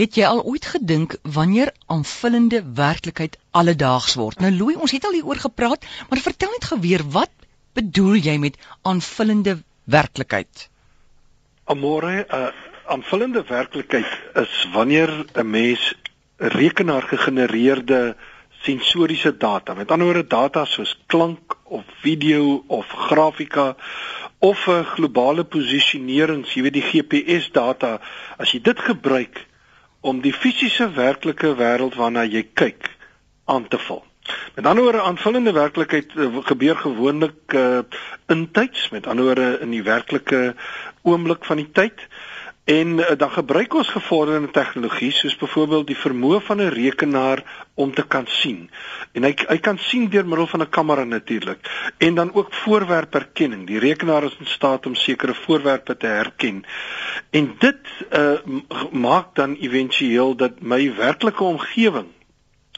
Het jy al ooit gedink wanneer aanvullende werklikheid alledaags word? Nou Louis, ons het al hieroor gepraat, maar vertel net geweer wat bedoel jy met aanvullende werklikheid? Amore, 'n uh, aanvullende werklikheid is wanneer 'n mens rekenaar gegenereerde sensoriese data, met ander woorde data soos klank of video of grafika of 'n globale posisionering, jy weet die GPS data, as jy dit gebruik om die fisiese werklike wêreld waarna jy kyk aan te vul. Met ander woorde, aanvullende werklikheid uh, gebeur gewoonlik uh, in tyds, met ander woorde in die werklike oomblik van die tyd. En uh, dan gebruik ons gevorderde tegnologie soos byvoorbeeld die vermoë van 'n rekenaar om te kan sien. En hy hy kan sien deur middel van 'n kamera natuurlik. En dan ook voorwerperkenning. Die rekenaar is in staat om sekere voorwerpe te herken. En dit uh, maak dan éventueel dat my werklike omgewing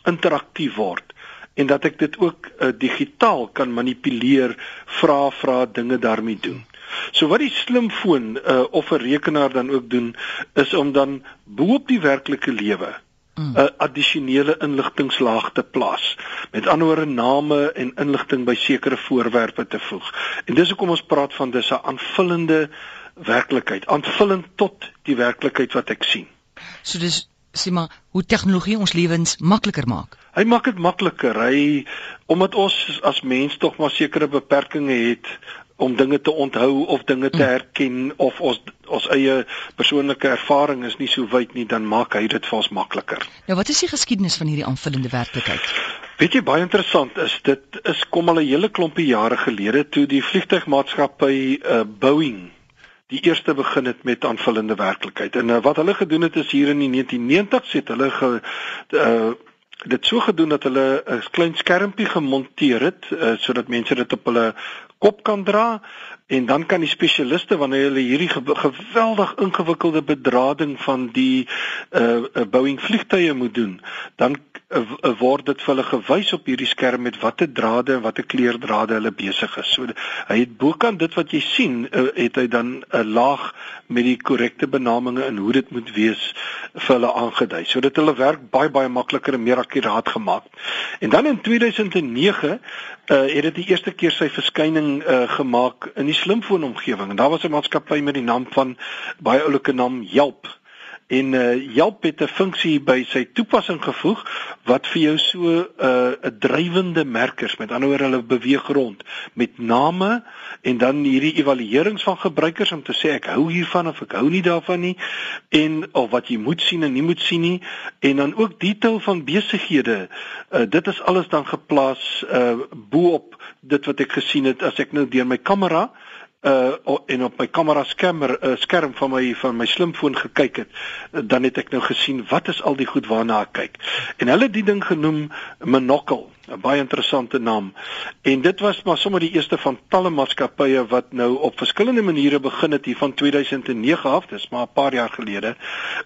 interaktief word en dat ek dit ook uh, digitaal kan manipuleer, vra vra dinge daarmee doen. So wat die slimfoon uh, of 'n rekenaar dan ook doen is om dan bo-op die werklike lewe 'n mm. addisionele inligtingslaag te plaas. Met ander woorde name en inligting by sekere voorwerpe te voeg. En dis hoekom ons praat van dis 'n aanvullende werklikheid, aanvullend tot die werklikheid wat ek sien. So dis sê maar hoe tegnologie ons lewens makliker maak. Hy maak dit makliker. Hy omdat ons as mens tog maar sekere beperkings het om dinge te onthou of dinge te mm. herken of ons ons eie persoonlike ervaring is nie so wyd nie dan maak hy dit vir ons makliker. Nou wat is die geskiedenis van hierdie aanvullende werklikheid? Weet jy baie interessant is dit is kom al 'n hele klompie jare gelede toe die vliegtuigmaatskappy uh, Boeing die eerste begin het met aanvullende werklikheid. En uh, wat hulle gedoen het is hier in die 1990s het hulle ge, uh, dit so gedoen dat hulle 'n klein skermpie gemonteer het uh, sodat mense dit op hulle kop kan dra en dan kan die spesialiste wanneer hulle hierdie geweldig ingewikkelde bedrading van die uh, Boeing vliegtye moet doen, dan uh, word dit vir hulle gewys op hierdie skerm met watter drade en watter kleurdrade hulle besig is. So hy het bokant dit wat jy sien, uh, het hy dan 'n laag met die korrekte benamings en hoe dit moet wees vir hulle aangedui. So dit hulle werk baie baie makliker en meer akkuraat gemaak. En dan in 2009 uh, het dit die eerste keer sy verskyning uh, gemaak in die slimfoonomgewing. En daar was 'n maatskappy met die naam van baie oulike naam Yelp en uh Yelp het 'n funksie by sy toepassing gevoeg wat vir jou so 'n uh, 'n drywende merkers met ander woorde hulle beweeg rond met name en dan hierdie evaluerings van gebruikers om te sê ek hou hiervan of ek hou nie daarvan nie en of wat jy moet sien en nie moet sien nie. En dan ook detail van besighede. Uh dit is alles dan geplaas uh bo op dit wat ek gesien het. As ek nou deur my kamera uh en op my kamera skerm uh, skerm van my van my slimfoon gekyk het uh, dan het ek nou gesien wat is al die goed waarna ek kyk? En hulle het die ding genoem monocle 'n baie interessante naam. En dit was maar sommer die eerste van talle maatskappye wat nou op verskillende maniere begin het hier van 2009 af dis maar 'n paar jaar gelede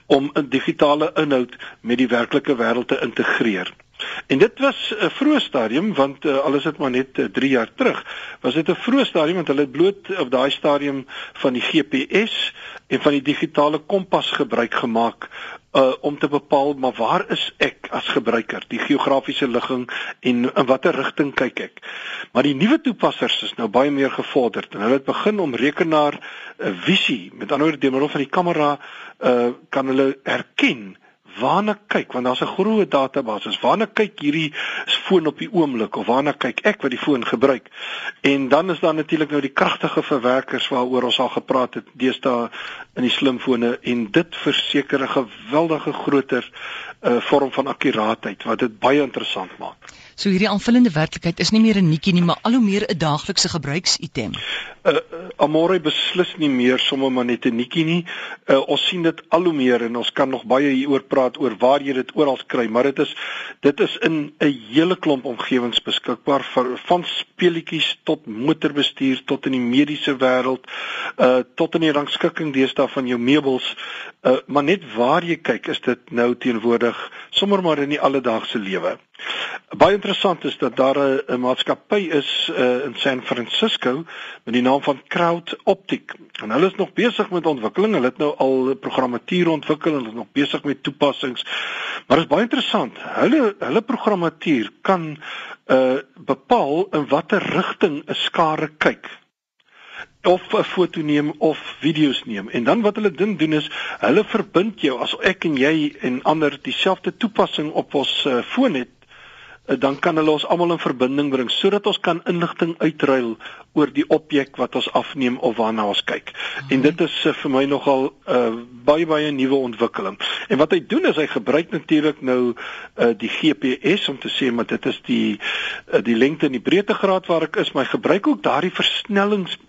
om 'n digitale inhoud met die werklike wêreld te integreer En dit was 'n vroeë stadium want uh, al is dit maar net 3 uh, jaar terug, was dit 'n vroeë stadium want hulle het bloot op daai stadium van die GPS en van die digitale kompas gebruik gemaak uh, om te bepaal maar waar is ek as gebruiker, die geografiese ligging en in watter rigting kyk ek. Maar die nuwe toepassers is nou baie meer gevorderd en hulle het begin om rekenaar uh, visie, met ander woorde deur middel van die kamera uh, kan hulle herken waarna kyk want daar's 'n groot database. Waarna kyk hierdie foon op die oomblik of waarna kyk ek wat die foon gebruik? En dan is daar natuurlik nou die kragtige verwerkers waaroor ons al gepraat het deesdae in die slimfone en dit verseker 'n geweldige groter uh, vorm van akkuraatheid wat dit baie interessant maak. So hierdie aanvullende werklikheid is nie meer 'n netjie nie, maar al hoe meer 'n daaglikse gebruiksitem. Uh, Amore beslis nie meer sommer maar net 'n netjie nie. Uh ons sien dit al hoe meer en ons kan nog baie hieroor praat oor waar jy dit oral kry, maar dit is dit is in 'n hele klomp omgewings beskikbaar vir van speletjies tot motorbestuur tot in die mediese wêreld, uh tot in die rangskikking deesdae van jou meubels. Uh maar net waar jy kyk, is dit nou teenwoordig sommer maar in die alledaagse lewe. Baie interessant is dat daar 'n maatskappy is uh, in San Francisco met die naam van Crowd Optic en hulle is nog besig met ontwikkeling. Hulle het nou al programmatuur ontwikkel en hulle is nog besig met toepassings. Maar dit is baie interessant. Hulle hulle programmatuur kan uh bepaal in watter rigting 'n skare kyk of 'n foto neem of video's neem. En dan wat hulle ding doen is hulle verbind jou as ek en jy en ander dieselfde toepassing op ons uh, foon het Eh, dan kan hulle ons almal in verbinding bring sodat ons kan inligting uitruil oor die objek wat ons afneem of waarna ons kyk. Hmm. En dit is uh, vir my nogal 'n uh, eh, baie baie nuwe ontwikkeling. En wat hy doen is hy gebruik natuurlik nou uh, die GPS om te sê maar dit is die uh, die lengte en die breedtegraad waar ek is, maar hy gebruik ook daardie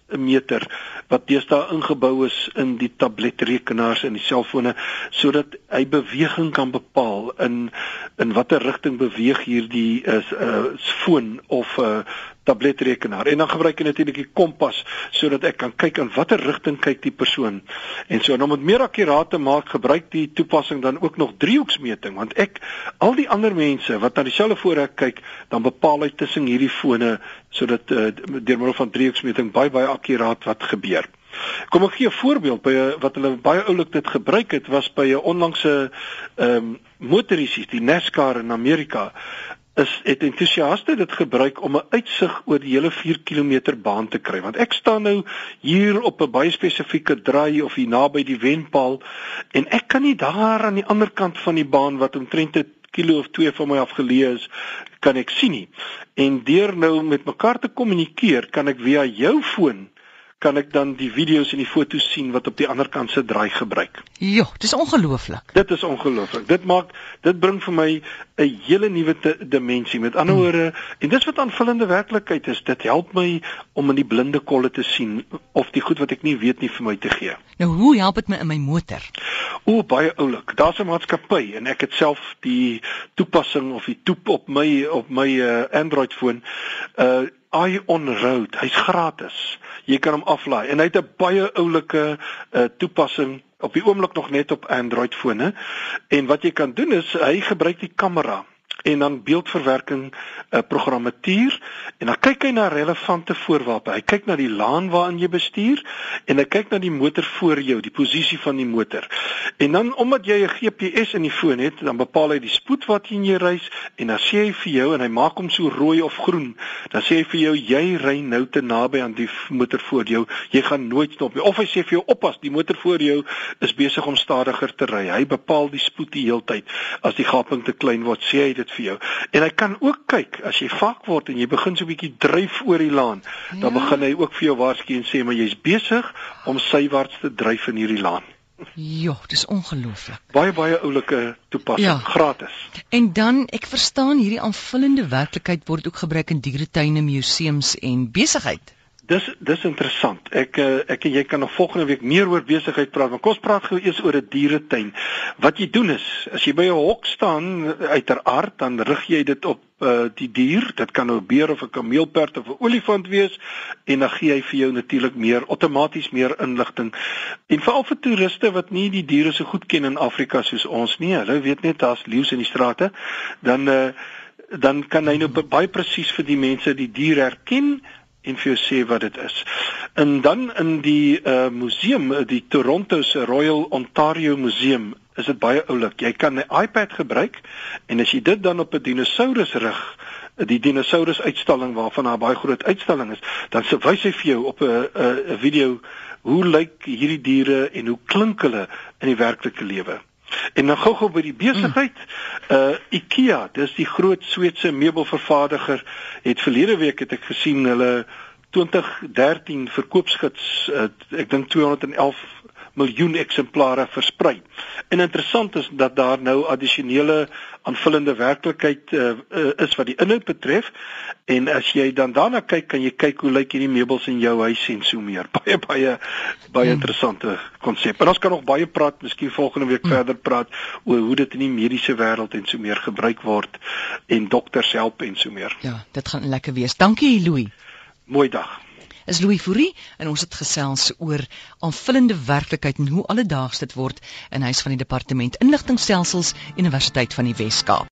versnellingsmeter wat deesdae ingebou is in die tabletrekenaars en die selfone sodat hy beweging kan bepaal in in watter rigting beweeg hierdie is 'n uh, foon of 'n uh, tabletrekenaar en dan gebruik ek natuurlik die kompas sodat ek kan kyk in watter rigting kyk die persoon. En so om dit meer akkuraat te maak, gebruik die toepassing dan ook nog driehoeksmeting want ek al die ander mense wat na dieselfde voorraad kyk, dan bepaal hy tussen hierdie fone sodat uh, deur middel van driehoeksmeting baie baie akkuraat wat gebeur. Kom ek gee 'n voorbeeld by wat hulle baie oulik dit gebruik het was by 'n onlangse ehm um, motorisies, die NASCAR in Amerika is het entoesiaste dit gebruik om 'n uitsig oor die hele 4 km baan te kry. Want ek staan nou hier op 'n baie spesifieke draai of hier naby die wenpaal en ek kan nie daar aan die ander kant van die baan wat omtrent 'n kilo of 2 van my af geleë is kan ek sien nie. En deur nou met mekaar te kommunikeer kan ek via jou foon kan ek dan die video's en die foto's sien wat op die ander kant se draai gebruik. Ja, dis ongelooflik. Dit is ongelooflik. Dit maak dit bring vir my 'n hele nuwe dimensie. Met ander hmm. woorde, hmm. en dis wat aanvullende werklikheid is. Dit help my om in die blinde kolle te sien of die goed wat ek nie weet nie vir my te gee. Nou hoe help dit my in my motor? O, baie oulik. Daar's 'n maatskappy en ek het self die toepassing of die toep op my op my uh, Android foon. Uh iOn Road. Hy's gratis. Jy kan hom aflaai. En hy het 'n baie oulike uh, toepassing op die oomblik nog net op Android fone. En wat jy kan doen is hy gebruik die kamera en dan beeldverwerking uh, programmatuur en dan kyk hy na relevante voorwaarde. Hy kyk na die laan waarin jy bestuur en hy kyk na die motor voor jou, die posisie van die motor. En dan omdat jy 'n GPS in die foon het, dan bepaal hy die spoed wat jy reis en dan sê hy vir jou en hy maak hom so rooi of groen. Dan sê hy vir jou jy ry nou te naby aan die motor voor jou. Jy gaan nooit stop nie. Of hy sê vir jou oppas, die motor voor jou is besig om stadiger te ry. Hy bepaal die spoed die hele tyd. As die gaping te klein word, sê hy dit vir jou. En hy kan ook kyk as jy vak word en jy begin so 'n bietjie dryf oor die laan, ja. dan begin hy ook vir jou waarsku en sê maar jy's besig om sywaarts te dryf in hierdie laan. Ja, dis ongelooflik. Baie baie oulike toepassing, ja. gratis. En dan ek verstaan hierdie aanvullende werklikheid word ook gebruik in dieretuine, museums en besigheid. Dis dis interessant. Ek eh, ek en jy kan nog volgende week meer oor besigheid praat, maar kom ons praat gou eers oor 'n dieretuin. Wat jy doen is, as jy by 'n hok staan uiteraard, dan rig jy dit op uh, die dier. Dit kan nou 'n beer of 'n kameelperd of 'n olifant wees en dan gee hy vir jou natuurlik meer outomaties meer inligting. En veral vir toeriste wat nie die diere so goed ken in Afrika soos ons nie. Hulle weet net daar's leeu's in die strate. Dan uh, dan kan hy nou baie presies vir die mense die dier herken en vir jou sê wat dit is. En dan in die uh museum, die Toronto se Royal Ontario Museum, is dit baie oulik. Jy kan 'n iPad gebruik en as jy dit dan op 'n dinosaurus rig, die dinosaurus uitstalling waarvan daar baie groot uitstalling is, dan se wys hy vir jou op 'n 'n video hoe lyk hierdie diere en hoe klink hulle in die werklike lewe. En dan gou-gou by die besigheid, uh IKEA, dis die groot Sweedse meubelvervaardiger, het verlede week het ek gesien hulle 2013 verkoopsgids, uh, ek dink 211 miljoen eksemplare versprei. En interessant is dat daar nou addisionele aanvullende werklikheid uh, uh, is wat die inhoud betref en as jy dan daarna kyk kan jy kyk hoe lyk hierdie meubels in jou huis en so meer. Baie baie baie hmm. interessante konsep. En ons kan nog baie praat, miskien volgende week hmm. verder praat oor hoe dit in die mediese wêreld en so meer gebruik word en dokters help en so meer. Ja, dit gaan lekker wees. Dankie Louis. Mooi dag. Is Louis Fourie en ons het gesels oor aanvullende werklikheid en hoe alledaags dit word in huis van die departement inligtingstelsels Universiteit van die Wes-Kaap.